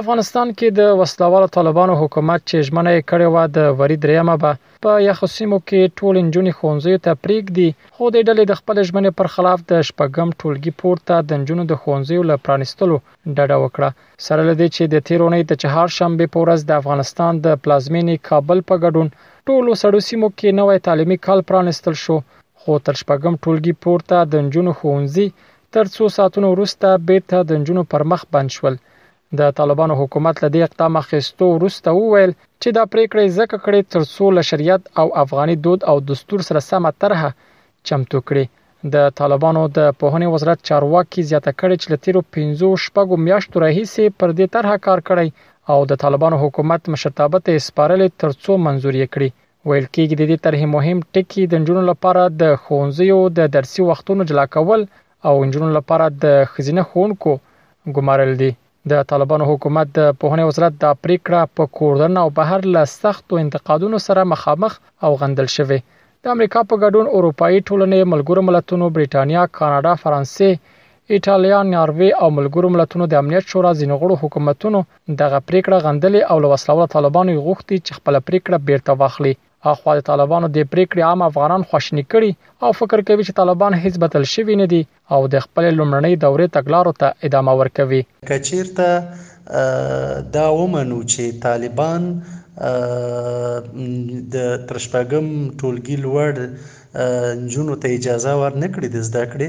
افغانستان کې د وسلوالو طالبانو حکومت چې ژمنه یې کړې وه د وري دریمه به په یخو سیمو کې ټول نجونې ښوونځیو ته پرېږدي، خو دې ډلې د خپلې ژمنې پر خلاف د شپږم ټولګي پورته د نجونو د ښوونځیو له پرانیستلو ډډه وکړه. سره له دې چې د تېرې اونۍ د چهارشنبې په ورځ د افغانستان د پلازمېنې کابل په ګډون ټولو سړو سیمو کې نوی تعلیمي کال پرانیستل شو، خو تر شپږم ټولګي پورته د نجونو ښوونځي تر څو ساعتونو وروسته بیرته د نجونو پر مخ بند شول. د طالبانو حکومت له دې اقدام اخیستو وروسته وویل چې دا پریکړه یې ځکه کړې تر څو له شریعت او افغاني دود او دستور سره سمه طرحه چمتو کړي. د طالبانو د پوهنې وزرت چارواکي زیاته کړې چې له تیرو پنځو شپږو میاشتو راهیسې پر دې طرحه کار کړی او د طالبانو حکومت مشرتابه ته یې سپارلې تر څو منظور یې کړي. ویل کېږي د دې طرحې مهم ټکي د نجونو لپاره د ښوونځیو د درسي وختونو جلا کول او نجونو لپاره د ښځینه ښوونکو ګمارل دي. د طالبانو حکومت د پوهنې وزارت دا پریکړه په کور دننه او بهر له سختو انتقادونو سره مخامخ او غندل شوې. د امریکا په ګډون اروپایي ټولنې، ملګرو ملتونو، بریټانیا، کاناډا، فرانسې، ایټالیا، ناروې او ملګرو ملتونو د امنیت شورا ځینو غړو حکومتونو دغه پرېکړه غندلې او له وسله والو طالبانو یې غوښتي چې خپله پرېکړه بېرته واخلي. اخوا د طالبانو دې پرېکړې عام افغانان خواشیني کړي او فکر کوي چې طالبان هېڅ بدل شوي نه دي او د خپلې لومړنۍ دورې تګلارو ته ادامه ورکوي. که چېرته دا ومنو چې طالبان د تر شپږم ټولګي لوړ نجونو ته اجازه ورنه کړي د زده کړې،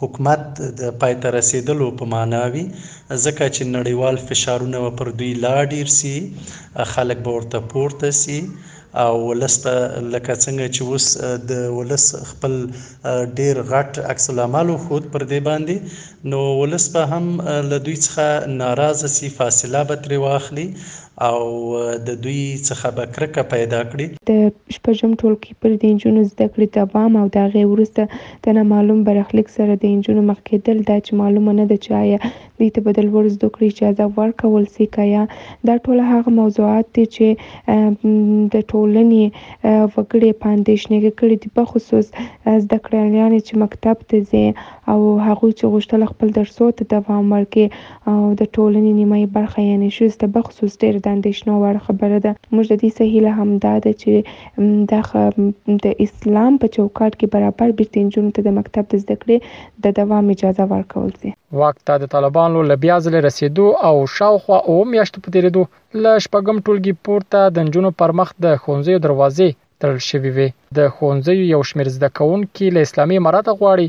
حکومت د پای ته رسېدلو په مانا وي، ځکه چې نړیوال فشارونه به پر دوی لا ډېر سي، خلک به ورته پورته سي او ولس به لکه څنګه چې اوس د ولس خپل ډېر غټ عکس العمل وښود پر دې باندې، نو ولس به هم له دوی څخه ناراضه سي، فاصله به ترې واخلي او د دوی څخه به کرکه پیدا کړي. د شپږم ټولکي پر د نجونو زده کړي دوام او د هغې وروسته د نا معلوم برخلیک سره د نجونو مخ کیدل دا چې معلومه نه ده چې آیا دوی ته به د لوړو زده کړو اجازه ورکول شي که یا دا ټول هغه موضوعات دي چې د ټولنې وګړي یې په اندیښنه کې کړي دي بخصوص زده کړیالانې چې مکتب ته ځي او هغوی چې غوښتل خپل درسو ته دوام ورکړي او د ټولنې نیمايي برخه یعنې ښځو ته بخصوص ډېره د اندېښنو وړ خبره ده. موږ د دې څه هیله هم دا ده چې دغه د اسلام په چوکاټ کې برابر بېرته نجونو ته د مکتب د زده کړې د دوام اجازه ورکول شي. واک ته د طالبانو له بیا ځلې رسېدو او شاوخوا اووه میاشتو په تېرېدو، له شپږم ټولګي پورته د نجونو پر مخ د ښوونځیو دروازې تړل شوې وې. د ښوونځیو یو شمېر زده کوونکي له اسلامي امارته غواړي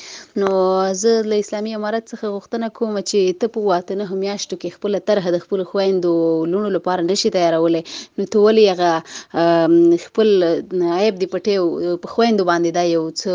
نو زه له اسلامي امارت څخه غوښتنه کوم چې ته په اته نهه میاشتو کې خپله طرحه د خپلو خویندو لوڼو لپاره نشي تیارولی نو ته ولې هغه خپل عیب دې پټې په خویندو باندې دا یو څه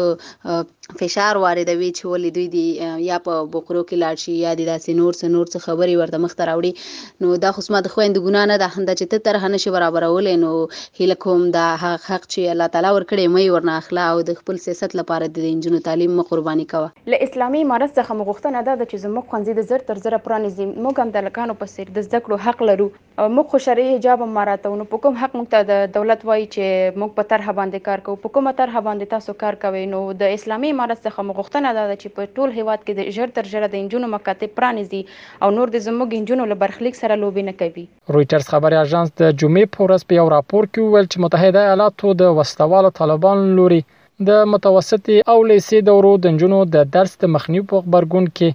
فشار واردوي چې ولې دوی دې یا په بوقرو کې لاړ شي یا دې داسې نور څه نور څه خبرې ورته مخته راوړي نو دا خو زما د خویندو ګناه نه ده، دا چې ته طرحه نه شې برابرولی نو هیله کوم دا هغه حق چې الله تعالی ورکړی مه یې ورنه اخله او د خپل سیاست لپاره دې د انجونو تعلیم مه قرباني کوه. له اسلامي امارت څخه مو غوښتنه دا ده چې زموږ ښونځي د زر تر زره پرانیزي، موږ هم د هلکانو په څیر د زده کړو حق لرو، موږ خو شرعي حجاب هم مراعتوو، نو په کوم حق موږ ته دولت وایي چې موږ په طرحه باندې کار کوو، په کومه طرحه باندې تاسو کار کوئ، نو د اسلامي امارت څخه مو غوښتنه دا ده چې په ټول هیواد کې د ژر تر ژره د انجونو مکاتب پرانیزي. او نور د زموږ انجونو له برخلیک سره لوبې نه کوي. رویټرز خبري اژانس د جمعې په ورځ په یو راپور کې وویل چې متحده ایالاتو د وسله والو طالبانو له لوري د متوسطې او لیسې دورو د نجونو د درس د مخنیوي په غبرګون کې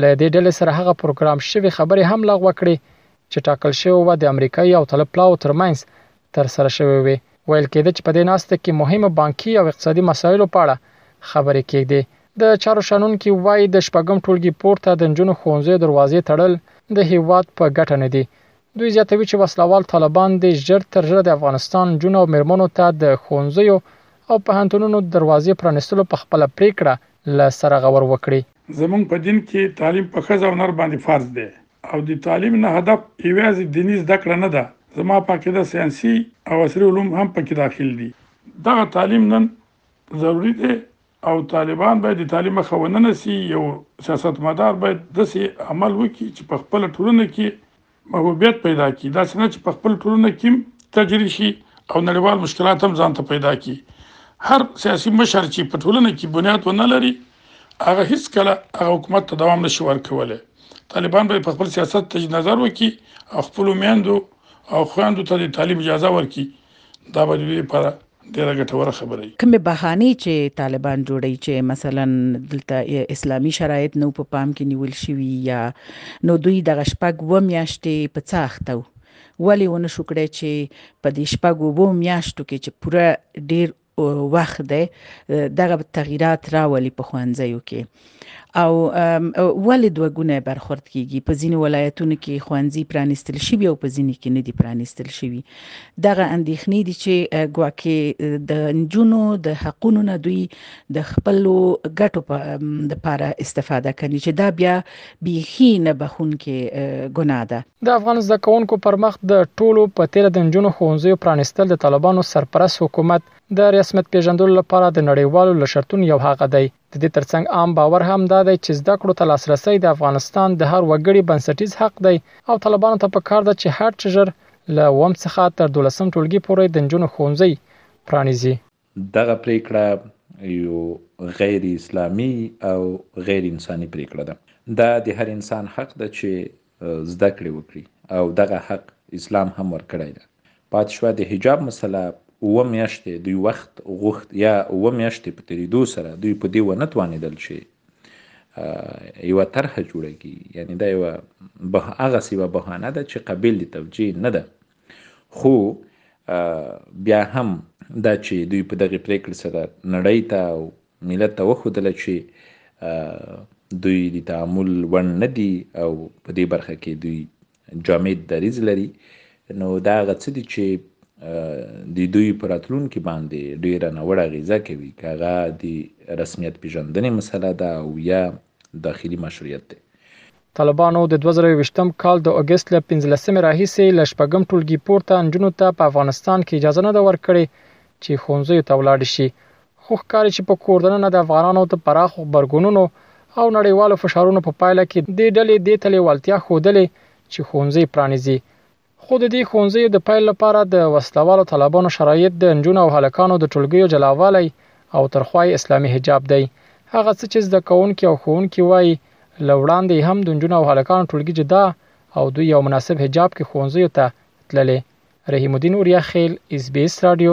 له دې ډلې سره هغه پروګرام شوې خبرې هم لغوه کړې چې ټاکل شوې وه د امریکايي او طالب پلاوو ترمنځ ترسره شوې وې، ویل کېده چې په دې ناسته کې مهمو بانکي او اقتصادي مسایلو په اړه خبرې کېږدې. د چارو شنونکي وايي، د شپږم ټولګي پورته د نجونو ښوونځیو دروازې تړل د هېواد په ګټه نه دي. دوی زیاتوي چې وسله وال طالبان دې ژر تر ژره د افغانستان نجونو او مېرمنو ته د ښوونځیو او پوهنتونونو دروازې پرانیستلو په خپله پرېکړه له سره غور وکړي. زمونږ په دين کې تعليم په ښځه او نر باندې فرض دی او د تعليم نه هدف يوازې ديني زده کړه نه ده زما په عقيده ساينسي او عصري علوم هم پکې داخل دي دغه تعليم نن ضروري دی او طالبان باید د تعلیم مخه ونه نسی یو سیاستمدار باید داسې عمل وکړي چې په خپل ټولنه کې محبوبیت پیدا کی دا څنګه چې په خپل ټولنه کې تجربه شي او نړیوال مشکلات هم ځان ته پیدا کی هر سیاسي مشر چې په ټولنه کې بنیاد و نه لري هغه هیڅ کله هغه حکومت ته دوام نشي ورکولای طالبان به په خپل سیاست ته نظر وکړي او خپل میندو او خويندو ته د تعلیم اجازه ورکړي دا به دوی لپاره ډیره ګټوره خبره یی. کومې بهانې چې طالبان جوړوي چې مثلا دلته اسلامي شرایط نه وو په پام کې نیول شوي یا نو دوی دغه شپږ اووه میاشتې په څه اخته وو ولې ونه شو کړای چې په دې شپږو اوو میاشتو کې چې پوره ډیر وخت دی دغه تغیرات راولي په ښوونځیو کې او ولې دوه ګونی برخورد کېږي، په ځینو ولایتونو کې ښوونځي پرانیستل شوي او په ځینې کې نه دي پرانیستل شوي. دغه اندېښنې دي چې ګواکې د نجونو د حقونو نه دوی د خپلو ګټو لپاره استفاده کوي چې دا بیا بیخي نه بښونکې ګناه ده. د افغان زده کوونکو پر مخ د ټولو په تېره د نجونو ښوونځیو پرانیستل د طالبانو سرپرست حکومت د رسمیت پېژندلو لپاره د نړیوالو له شرطونو یو هغه دی د دې ترڅنګ عام باور هم دا دی چې زده کړو ته لاسرسی د افغانستان د هر وګړي بنسټیز حق دی او طالبانو ته په کار ده چې هر چه ژر له اووم څخه تر دولسم ټولګي پورې د نجونو ښوونځي پرانیزي. دغه پرېکړه یو غیر اسلامي او غیر انساني پرېکړه ده. دا د هر انسان حق ده چې زده کړې وکړي او دغه حق اسلام هم ورکړی ده پاتې شوه د حجاب مسله اووه میاشتې دوی وخت غوښت یا اووه میاشتې په تېرېدو سره دوی په دې ونه توانېدل چې یوه طرحه جوړه کړي یعنې دا یوه به هغسې یوه بهانه ده چې قبیل د توجیه نه ده خو بیا هم دا چې دوی په دغې پرېکړې سره نړۍ ته او ملت ته وښودله چې دوی د تعامل وړ نه دي او په دې برخه کې دوی جامد دریځ لري نو دا هغه څه دي چې د دوی په راتلونکي باندې ډیره ناوړه اغیزه کوي که هغه د رسمیت پیژندنې مسله ده او یا داخلي مشروعیت دی طالبانو د دوه زره یوویشتم کال د اګست له پنځلسمې راهیسې له شپږم ټولګي پورته نجونو ته په افغانستان کې اجازه نه ده ورکړې چې ښوونځیو ته ولاړې شي، خو ښکاري چې په کور دننه د افغانانو د پراخو غبرګونونو او نړیوالو فشارونو په پایله کې دې ډلې دې ته لېوالتیا ښودلې چې ښوونځي پرانیزي، خو د دې ښوونځیو د پیل لپاره د وسله والو طالبانو شرایط د نجونو او هلکانو د ټولګیو جلاوالی او تر خوا یې اسلامي حجاب دی. هغه څه چې زده کوونکي او ښوونکي وايي، له وړاندې یې هم د نجونو او هلکانو ټولګي جدا او دوی یو مناسب حجاب کې ښوونځیو ته تللې. رحیم الدین اوریا خېل، ایس بي ایس راډیو،